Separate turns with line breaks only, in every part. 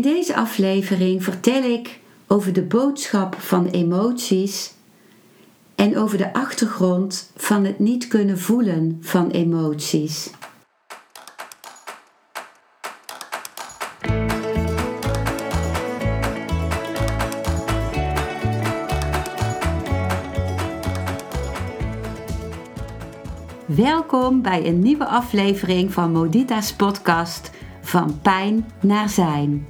In deze aflevering vertel ik over de boodschap van emoties en over de achtergrond van het niet kunnen voelen van emoties. Welkom bij een nieuwe aflevering van Modita's podcast Van Pijn naar Zijn.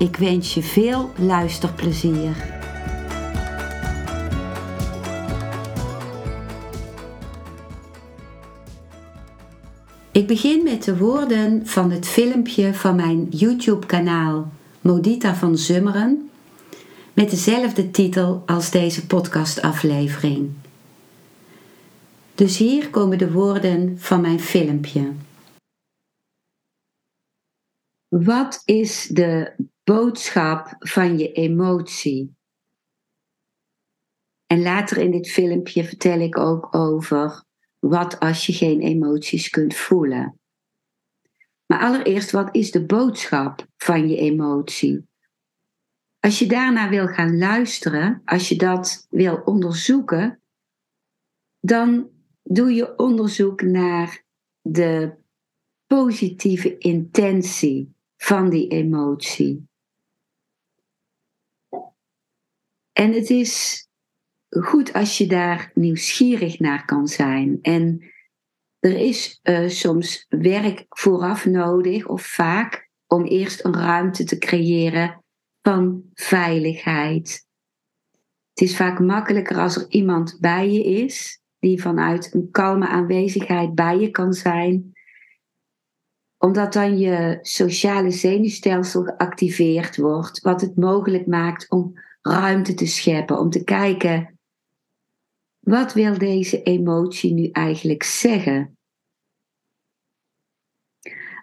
Ik wens je veel luisterplezier. Ik begin met de woorden van het filmpje van mijn YouTube-kanaal Modita van Zummeren met dezelfde titel als deze podcastaflevering. Dus hier komen de woorden van mijn filmpje. Wat is de boodschap van je emotie? En later in dit filmpje vertel ik ook over wat als je geen emoties kunt voelen. Maar allereerst, wat is de boodschap van je emotie? Als je daarna wil gaan luisteren, als je dat wil onderzoeken, dan doe je onderzoek naar de positieve intentie van die emotie. En het is goed als je daar nieuwsgierig naar kan zijn. En er is uh, soms werk vooraf nodig, of vaak, om eerst een ruimte te creëren van veiligheid. Het is vaak makkelijker als er iemand bij je is, die vanuit een kalme aanwezigheid bij je kan zijn, omdat dan je sociale zenuwstelsel geactiveerd wordt, wat het mogelijk maakt om ruimte te scheppen, om te kijken wat wil deze emotie nu eigenlijk zeggen?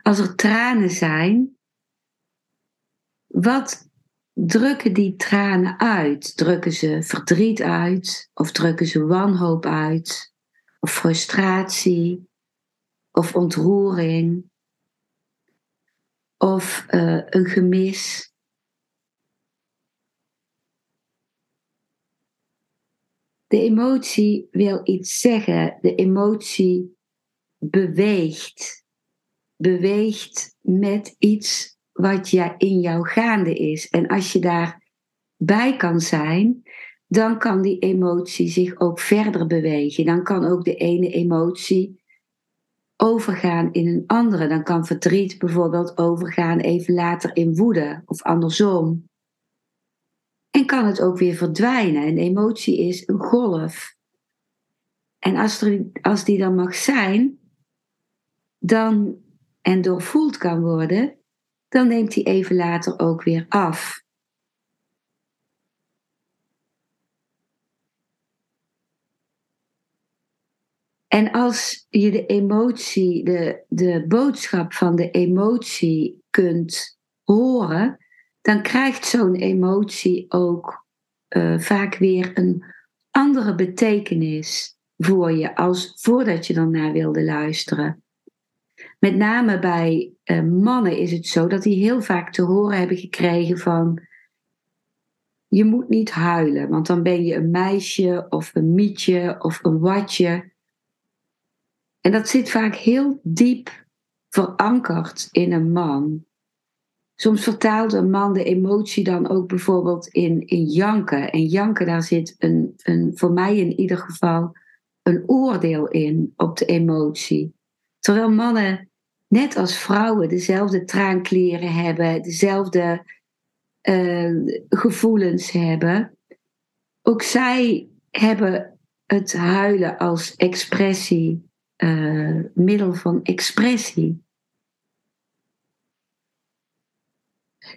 Als er tranen zijn, wat drukken die tranen uit? Drukken ze verdriet uit? Of drukken ze wanhoop uit? Of frustratie? Of ontroering? Of uh, een gemis? De emotie wil iets zeggen. De emotie beweegt. Beweegt met iets wat ja, in jou gaande is. En als je daarbij kan zijn, dan kan die emotie zich ook verder bewegen. Dan kan ook de ene emotie overgaan in een andere. Dan kan verdriet bijvoorbeeld overgaan even later in woede of andersom. En kan het ook weer verdwijnen. Een emotie is een golf. En als, er, als die dan mag zijn, dan en doorvoeld kan worden, dan neemt die even later ook weer af. En als je de emotie, de, de boodschap van de emotie kunt horen, dan krijgt zo'n emotie ook uh, vaak weer een andere betekenis voor je als voordat je naar wilde luisteren. Met name bij uh, mannen is het zo dat die heel vaak te horen hebben gekregen van je moet niet huilen, want dan ben je een meisje of een mietje of een watje. En dat zit vaak heel diep verankerd in een man. Soms vertaalt een man de emotie dan ook bijvoorbeeld in, in janken. En janken, daar zit een, een, voor mij in ieder geval een oordeel in op de emotie. Terwijl mannen, net als vrouwen, dezelfde traankleren hebben, dezelfde uh, gevoelens hebben. Ook zij hebben het huilen als expressie, uh, middel van expressie.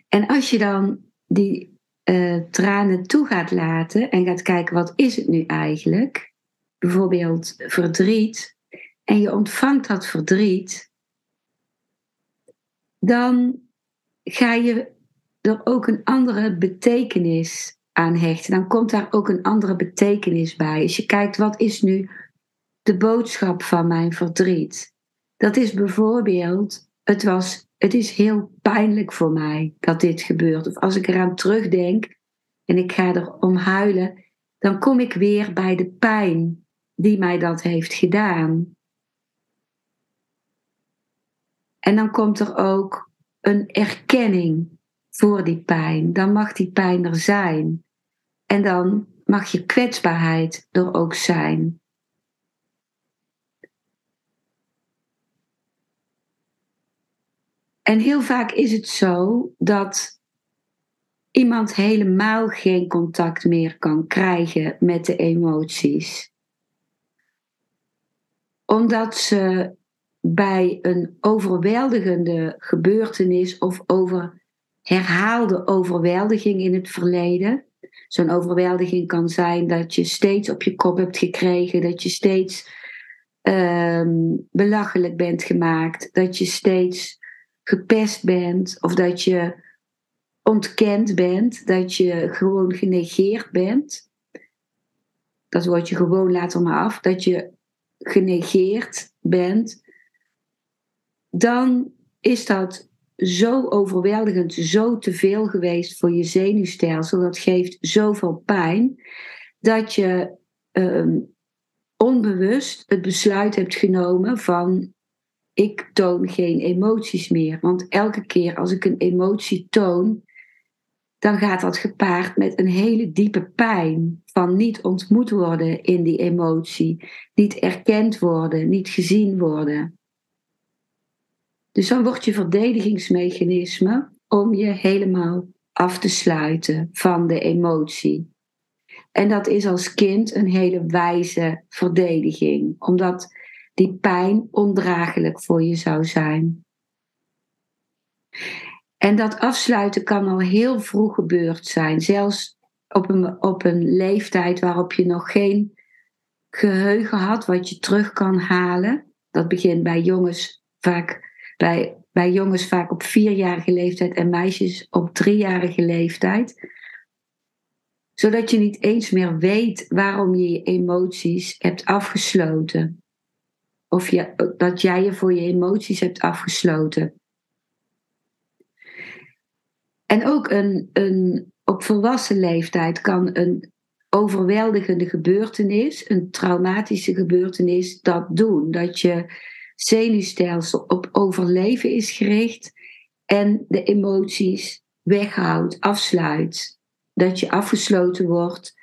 En als je dan die uh, tranen toe gaat laten en gaat kijken wat is het nu eigenlijk, bijvoorbeeld verdriet, en je ontvangt dat verdriet, dan ga je er ook een andere betekenis aan hechten. Dan komt daar ook een andere betekenis bij. Als je kijkt, wat is nu de boodschap van mijn verdriet? Dat is bijvoorbeeld, het, was, het is heel pijnlijk voor mij dat dit gebeurt. Of als ik eraan terugdenk en ik ga erom huilen, dan kom ik weer bij de pijn die mij dat heeft gedaan. En dan komt er ook een erkenning voor die pijn. Dan mag die pijn er zijn. En dan mag je kwetsbaarheid er ook zijn. En heel vaak is het zo dat iemand helemaal geen contact meer kan krijgen met de emoties. Omdat ze bij een overweldigende gebeurtenis of over herhaalde overweldiging in het verleden. Zo'n overweldiging kan zijn dat je steeds op je kop hebt gekregen, dat je steeds ehm, belachelijk bent gemaakt, dat je steeds gepest bent of dat je ontkend bent, dat je gewoon genegeerd bent. Dat woordje gewoon laat er maar af, dat je genegeerd bent dan is dat zo overweldigend, zo te veel geweest voor je zenuwstelsel. Dat geeft zoveel pijn dat je ehm, onbewust het besluit hebt genomen van ik toon geen emoties meer. Want elke keer als ik een emotie toon, dan gaat dat gepaard met een hele diepe pijn van niet ontmoet worden in die emotie, niet erkend worden, niet gezien worden. Dus dan wordt je verdedigingsmechanisme om je helemaal af te sluiten van de emotie. En dat is als kind een hele wijze verdediging, omdat die pijn ondraaglijk voor je zou zijn. En dat afsluiten kan al heel vroeg gebeurd zijn, zelfs op een, op een leeftijd waarop je nog geen geheugen had wat je terug kan halen. Dat begint bij jongens vaak bij, bij jongens vaak op vierjarige leeftijd en meisjes op driejarige leeftijd. Zodat je niet eens meer weet waarom je je emoties hebt afgesloten. Of dat jij je voor je emoties hebt afgesloten. En ook een, een, op volwassen leeftijd kan een overweldigende gebeurtenis, een traumatische gebeurtenis, dat doen. Dat je zenuwstelsel op overleven is gericht en de emoties weghoudt, afsluit. Dat je afgesloten wordt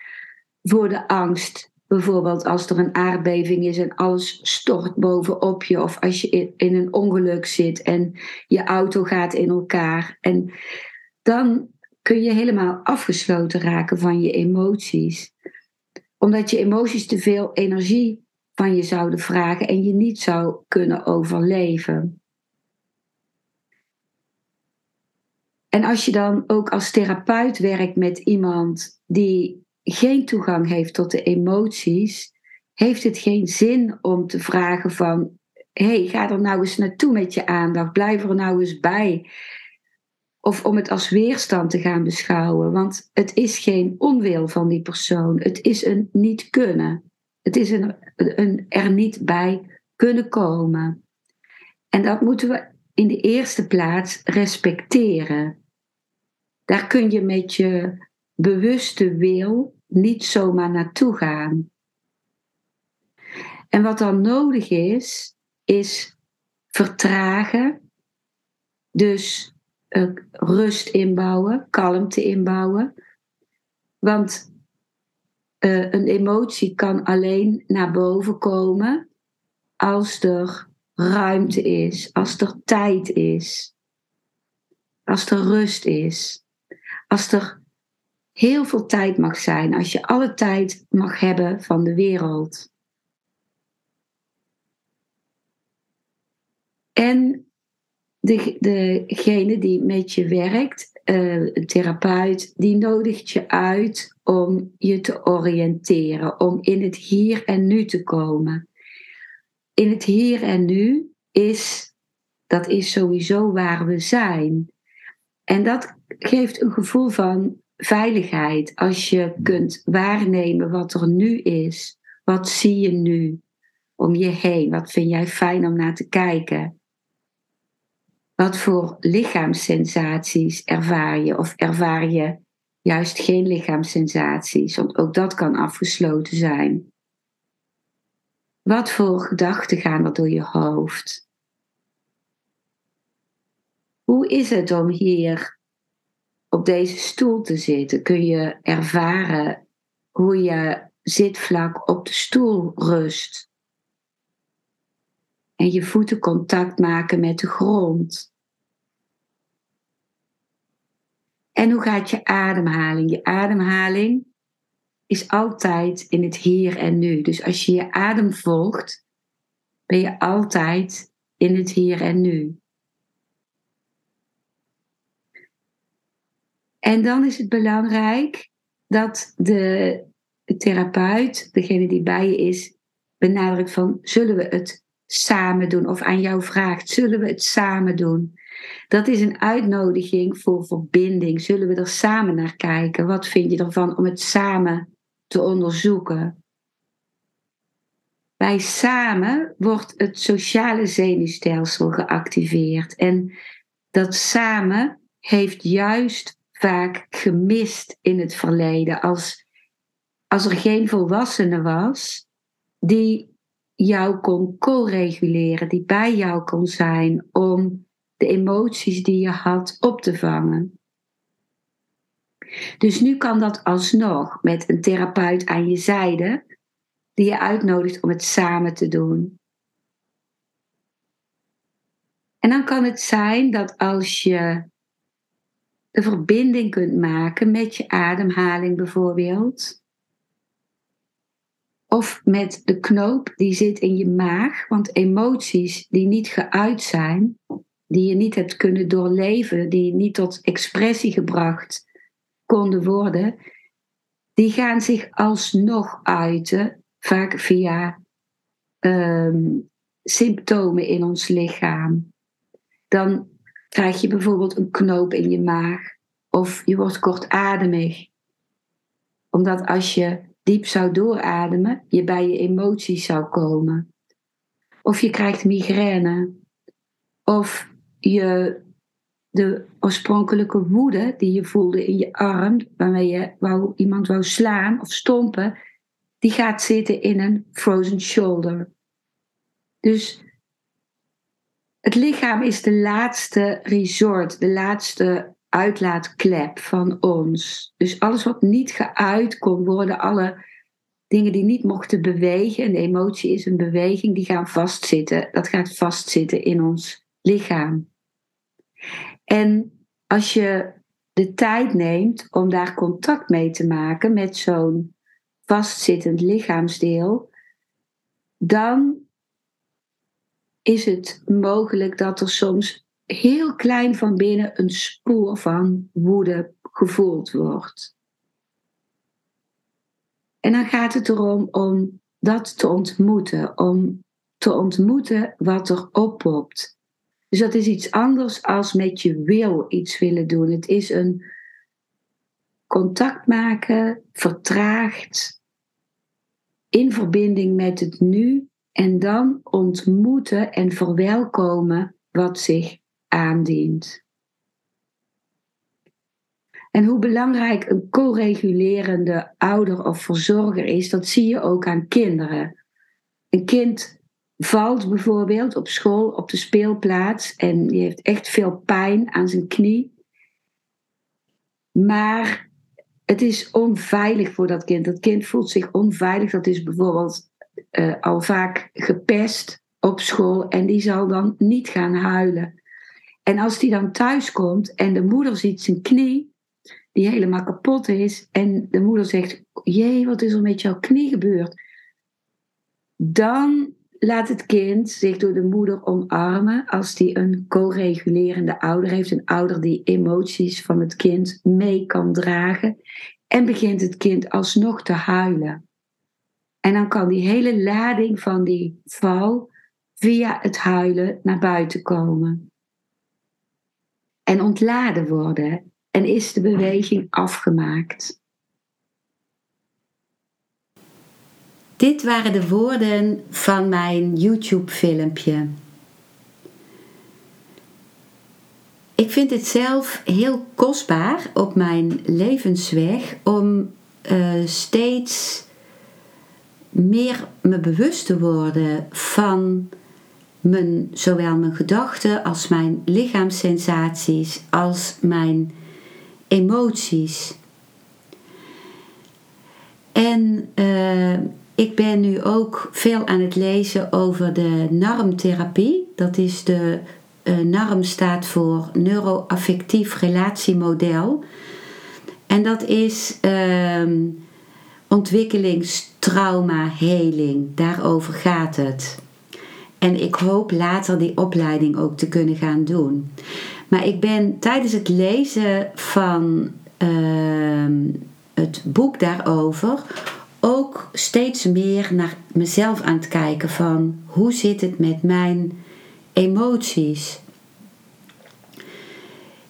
voor de angst. Bijvoorbeeld als er een aardbeving is en alles stort bovenop je. Of als je in een ongeluk zit en je auto gaat in elkaar. En dan kun je helemaal afgesloten raken van je emoties. Omdat je emoties te veel energie van je zouden vragen en je niet zou kunnen overleven. En als je dan ook als therapeut werkt met iemand die geen toegang heeft tot de emoties, heeft het geen zin om te vragen van, hey, ga er nou eens naartoe met je aandacht, blijf er nou eens bij. Of om het als weerstand te gaan beschouwen, want het is geen onwil van die persoon, het is een niet kunnen. Het is een, een er niet bij kunnen komen. En dat moeten we in de eerste plaats respecteren. Daar kun je met je bewuste wil niet zomaar naartoe gaan. En wat dan nodig is, is vertragen. Dus uh, rust inbouwen, kalmte inbouwen. Want uh, een emotie kan alleen naar boven komen als er ruimte is, als er tijd is, als er rust is, als er heel veel tijd mag zijn, als je alle tijd mag hebben van de wereld. En de, degene die met je werkt, uh, een therapeut, die nodigt je uit om je te oriënteren, om in het hier en nu te komen. In het hier en nu is, dat is sowieso waar we zijn. En dat geeft een gevoel van veiligheid als je kunt waarnemen wat er nu is. Wat zie je nu om je heen? Wat vind jij fijn om naar te kijken? Wat voor lichaamssensaties ervaar je? Of ervaar je juist geen lichaamssensaties? Want ook dat kan afgesloten zijn. Wat voor gedachten gaan er door je hoofd? Hoe is het om hier op deze stoel te zitten? Kun je ervaren hoe je zitvlak op de stoel rust? En je voeten contact maken met de grond. En hoe gaat je ademhaling? Je ademhaling is altijd in het hier en nu. Dus als je je adem volgt, ben je altijd in het hier en nu. En dan is het belangrijk dat de therapeut, degene die bij je is, benadrukt van zullen we het samen doen? Of aan jou vraagt, zullen we het samen doen? Dat is een uitnodiging voor verbinding. Zullen we er samen naar kijken? Wat vind je ervan om het samen te onderzoeken? Bij samen wordt het sociale zenuwstelsel geactiveerd. En dat samen heeft juist vaak gemist in het verleden. Als, als er geen volwassene was die jou kon co-reguleren, die bij jou kon zijn om de emoties die je had op te vangen. Dus nu kan dat alsnog met een therapeut aan je zijde, die je uitnodigt om het samen te doen. En dan kan het zijn dat als je de verbinding kunt maken met je ademhaling bijvoorbeeld, of met de knoop die zit in je maag, want emoties die niet geuit zijn, die je niet hebt kunnen doorleven, die niet tot expressie gebracht konden worden, die gaan zich alsnog uiten, vaak via ehm, symptomen in ons lichaam. Dan krijg je bijvoorbeeld een knoop in je maag of je wordt kortademig. Omdat als je diep zou doorademen, je bij je emoties zou komen. Of je krijgt migraine. Of je de oorspronkelijke woede die je voelde in je arm, waarmee je wou, iemand wou slaan of stompen, die gaat zitten in een frozen shoulder. Dus het lichaam is de laatste resort, de laatste uitlaatklep van ons. Dus alles wat niet geuit kon worden, alle dingen die niet mochten bewegen, een emotie is een beweging, die gaan vastzitten. Dat gaat vastzitten in ons lichaam. En als je de tijd neemt om daar contact mee te maken met zo'n vastzittend lichaamsdeel, dan is het mogelijk dat er soms heel klein van binnen een spoor van woede gevoeld wordt. En dan gaat het erom om dat te ontmoeten, om te ontmoeten wat er oppopt. Dus dat is iets anders als met je wil iets willen doen. Het is een contact maken, vertraagd, in verbinding met het nu en dan ontmoeten en verwelkomen wat zich aandient. En hoe belangrijk een co-regulerende ouder of verzorger is, dat zie je ook aan kinderen. Een kind valt bijvoorbeeld op school, op de speelplaats en die heeft echt veel pijn aan zijn knie. Maar het is onveilig voor dat kind. Dat kind voelt zich onveilig. Dat is bijvoorbeeld uh, al vaak gepest op school en die zal dan niet gaan huilen. En als die dan thuis komt en de moeder ziet zijn knie, die helemaal kapot is, en de moeder zegt: Jee, wat is er met jouw knie gebeurd? Dan laat het kind zich door de moeder omarmen als die een co-regulerende ouder heeft, een ouder die emoties van het kind mee kan dragen. En begint het kind alsnog te huilen. En dan kan die hele lading van die val via het huilen naar buiten komen. En ontladen worden. En is de beweging afgemaakt. Dit waren de woorden van mijn YouTube-filmpje. Ik vind het zelf heel kostbaar op mijn levensweg om uh, steeds meer me bewust te worden van mijn, zowel mijn gedachten als mijn lichaamssensaties als mijn emoties. En uh, ik ben nu ook veel aan het lezen over de NARM-therapie. Dat is de uh, NARM staat voor neuroaffectief relatiemodel. En dat is uh, ontwikkelingstrauma heling. Daarover gaat het. En ik hoop later die opleiding ook te kunnen gaan doen. Maar ik ben tijdens het lezen van uh, het boek daarover ook steeds meer naar mezelf aan het kijken van hoe zit het met mijn emoties.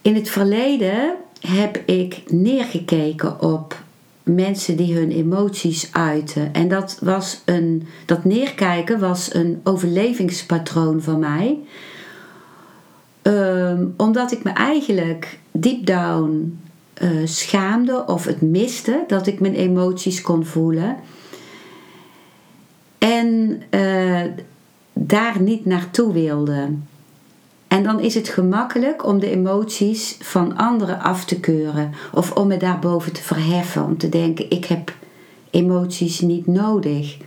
In het verleden heb ik neergekeken op mensen die hun emoties uiten. En dat, was een, dat neerkijken was een overlevingspatroon van mij. Ehm, omdat ik me eigenlijk deep down uh, schaamde of het miste dat ik mijn emoties kon voelen. En uh, daar niet naartoe wilde. En dan is het gemakkelijk om de emoties van anderen af te keuren of om me daarboven te verheffen, om te denken: ik heb emoties niet nodig.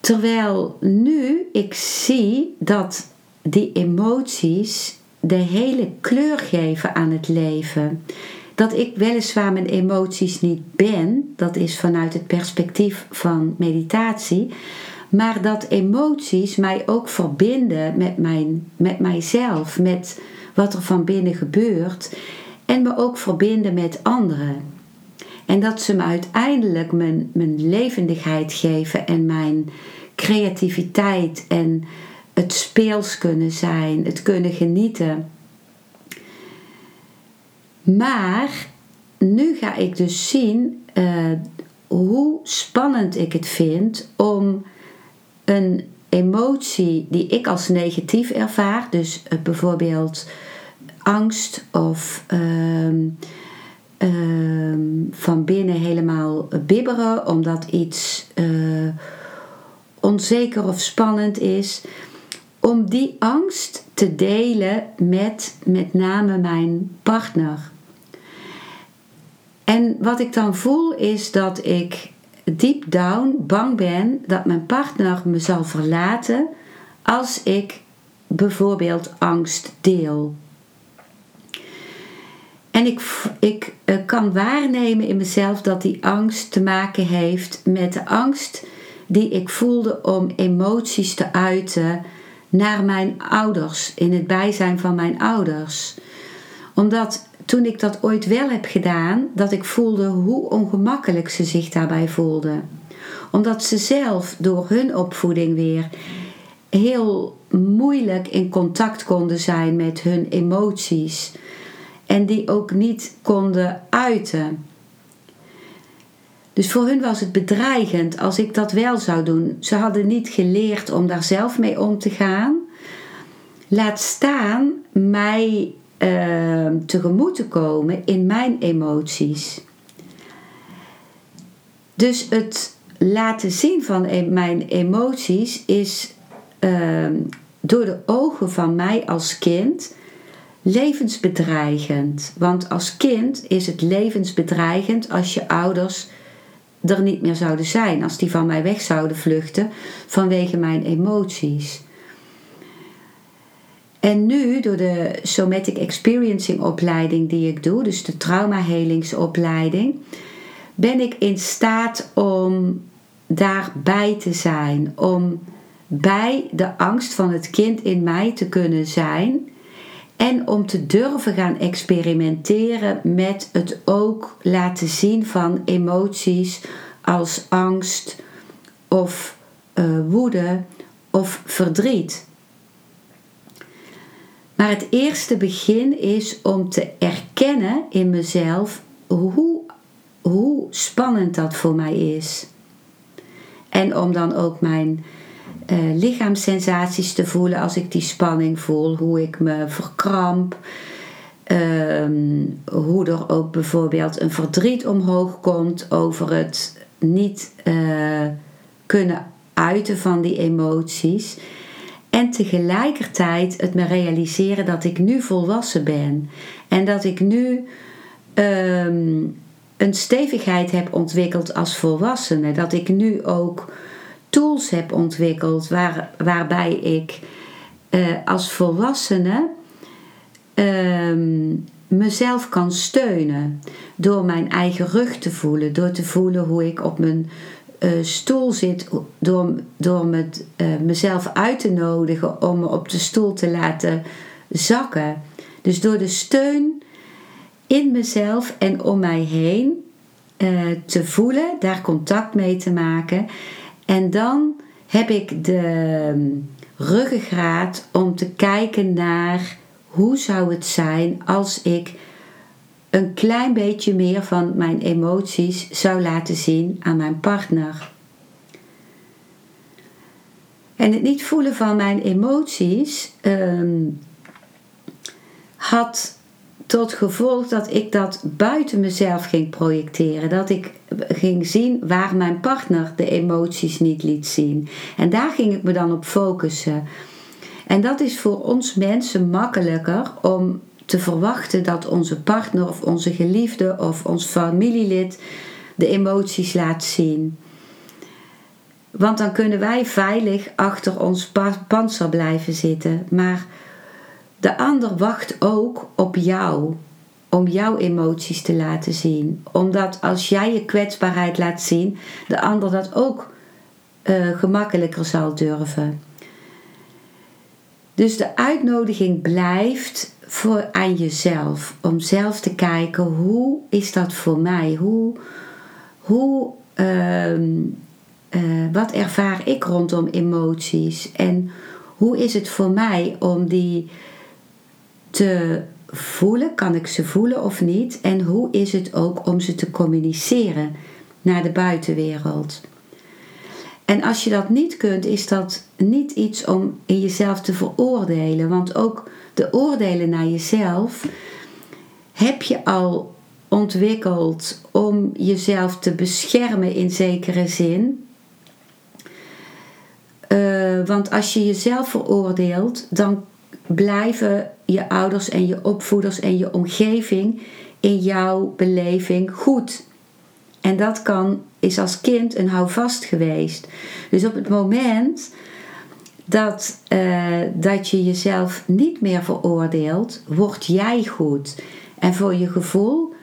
Terwijl nu ik zie dat die emoties de hele kleur geven aan het leven. Dat ik weliswaar mijn emoties niet ben, dat is vanuit het perspectief van meditatie, maar dat emoties mij ook verbinden met, mijn, met mijzelf, met wat er van binnen gebeurt en me ook verbinden met anderen. En dat ze me uiteindelijk mijn, mijn levendigheid geven en mijn creativiteit en het speels kunnen zijn, het kunnen genieten. Maar nu ga ik dus zien uh, hoe spannend ik het vind om een emotie die ik als negatief ervaar, dus uh, bijvoorbeeld angst of uh, van binnen helemaal bibberen omdat iets uh, onzeker of spannend is om die angst te delen met met name mijn partner. En wat ik dan voel is dat ik deep down bang ben dat mijn partner me zal verlaten als ik bijvoorbeeld angst deel. En ik, ik uh, kan waarnemen in mezelf dat die angst te maken heeft met de angst die ik voelde om emoties te uiten naar mijn ouders, in het bijzijn van mijn ouders. Omdat toen ik dat ooit wel heb gedaan, dat ik voelde hoe ongemakkelijk ze zich daarbij voelden. Omdat ze zelf door hun opvoeding weer heel moeilijk in contact konden zijn met hun emoties. En die ook niet konden uiten. Dus voor hun was het bedreigend als ik dat wel zou doen. Ze hadden niet geleerd om daar zelf mee om te gaan. Laat staan mij uh, tegemoet te komen in mijn emoties. Dus het laten zien van e-, mijn emoties is uh, door de ogen van mij als kind levensbedreigend. Want als kind is het levensbedreigend als je ouders er niet meer zouden zijn, als die van mij weg zouden vluchten vanwege mijn emoties. En nu, door de Somatic Experiencing opleiding die ik doe, dus de traumahelingsopleiding, ben ik in staat om daarbij te zijn, om bij de angst van het kind in mij te kunnen zijn en om te durven gaan experimenteren met het ook laten zien van emoties als angst of uh, woede of verdriet. Maar het eerste begin is om te erkennen in mezelf hoe, hoe spannend dat voor mij is. En om dan ook mijn uh, lichaamssensaties te voelen als ik die spanning voel, hoe ik me verkramp. Ehm, hoe er ook bijvoorbeeld een verdriet omhoog komt over het niet uh, kunnen uiten van die emoties. En tegelijkertijd het me realiseren dat ik nu volwassen ben. En dat ik nu ehm, een stevigheid heb ontwikkeld als volwassene. Dat ik nu ook tools heb ontwikkeld waar, waarbij ik uh, als volwassene um, mezelf kan steunen. Door mijn eigen rug te voelen, door te voelen hoe ik op mijn uh, stoel zit, door, door met, uh, mezelf uit te nodigen om me op de stoel te laten zakken. Dus door de steun in mezelf en om mij heen te voelen, daar contact mee te maken en dan heb ik de ehm, ruggengraat om te kijken naar hoe zou het zijn als ik een klein beetje meer van mijn emoties zou laten zien aan mijn partner. En het niet voelen van mijn emoties um, had tot gevolg dat ik dat buiten mezelf ging projecteren. Dat ik ging zien waar mijn partner de emoties niet liet zien. En daar ging ik me dan op focussen. En dat is voor ons mensen makkelijker om te verwachten dat onze partner of onze geliefde of ons familielid de emoties laat zien. Want dan kunnen wij veilig achter ons panzer blijven zitten. Maar de ander wacht ook op jou om jouw emoties te laten zien. Omdat als jij je kwetsbaarheid laat zien, de ander dat ook uh, gemakkelijker zal durven. Dus de uitnodiging blijft voor aan jezelf. Om zelf te kijken hoe is dat voor mij? Hoe, hoe, uh, uh, wat ervaar ik rondom emoties? En hoe is het voor mij om die te voelen. Kan ik ze voelen of niet? En hoe is het ook om ze te communiceren naar de buitenwereld? En als je dat niet kunt, is dat niet iets om in jezelf te veroordelen. Want ook de oordelen naar jezelf heb je al ontwikkeld om jezelf te beschermen in zekere zin. Uh, want als je jezelf veroordeelt, dan blijven je ouders en je opvoeders en je omgeving in jouw beleving goed. En dat kan, is als kind een houvast geweest. Dus op het moment dat, uh, dat je jezelf niet meer veroordeelt, word jij goed. En voor je gevoel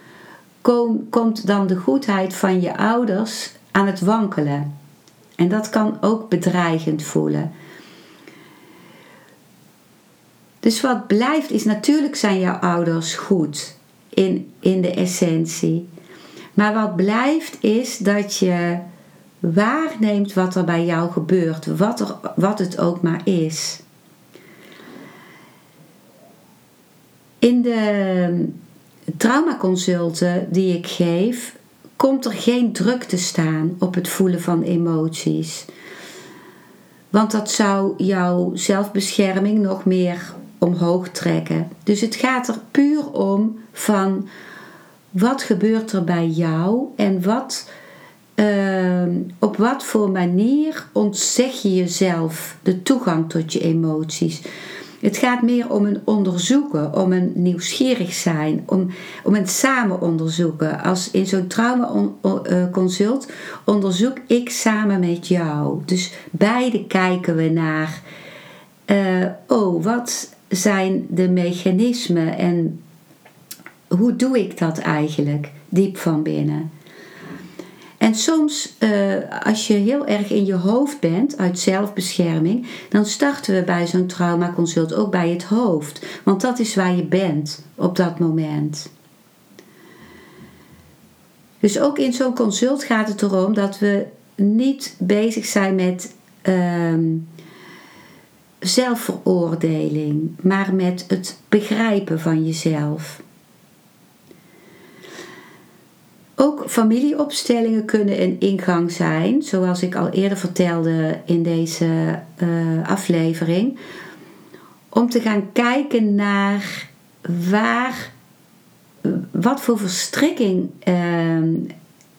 kom, komt dan de goedheid van je ouders aan het wankelen. En dat kan ook bedreigend voelen. Dus wat blijft is natuurlijk zijn jouw ouders goed in, in de essentie. Maar wat blijft is dat je waarneemt wat er bij jou gebeurt, wat, er, wat het ook maar is. In de traumaconsulten die ik geef, komt er geen druk te staan op het voelen van emoties. Want dat zou jouw zelfbescherming nog meer omhoog trekken. Dus het gaat er puur om van wat gebeurt er bij jou en wat, uh, op wat voor manier ontzeg je jezelf de toegang tot je emoties. Het gaat meer om een onderzoeken, om een nieuwsgierig zijn, om, om een samen onderzoeken. Als in zo'n trauma-consult eh, onderzoek ik samen met jou. Dus beide kijken we naar, uh, oh, wat zijn de mechanismen en hoe doe ik dat eigenlijk diep van binnen? En soms, eh, als je heel erg in je hoofd bent, uit zelfbescherming, dan starten we bij zo'n traumaconsult ook bij het hoofd. Want dat is waar je bent op dat moment. Dus ook in zo'n consult gaat het erom dat we niet bezig zijn met ehm, zelfveroordeling, maar met het begrijpen van jezelf. Ook familieopstellingen kunnen een ingang zijn, zoals ik al eerder vertelde in deze uh, aflevering, om te gaan kijken naar waar, wat voor verstrikking uh,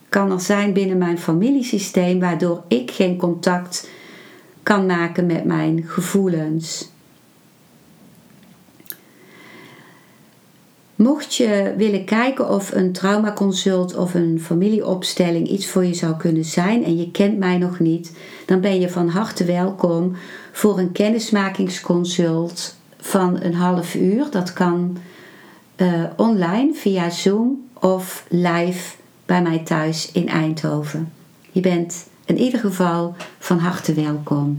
kan er zijn binnen mijn familiesysteem, waardoor ik geen contact kan maken met mijn gevoelens. Mocht je willen kijken of een traumaconsult of een familieopstelling iets voor je zou kunnen zijn en je kent mij nog niet, dan ben je van harte welkom voor een kennismakingsconsult van een half uur. Dat kan uh, online via Zoom of live bij mij thuis in Eindhoven. Je bent in ieder geval van harte welkom.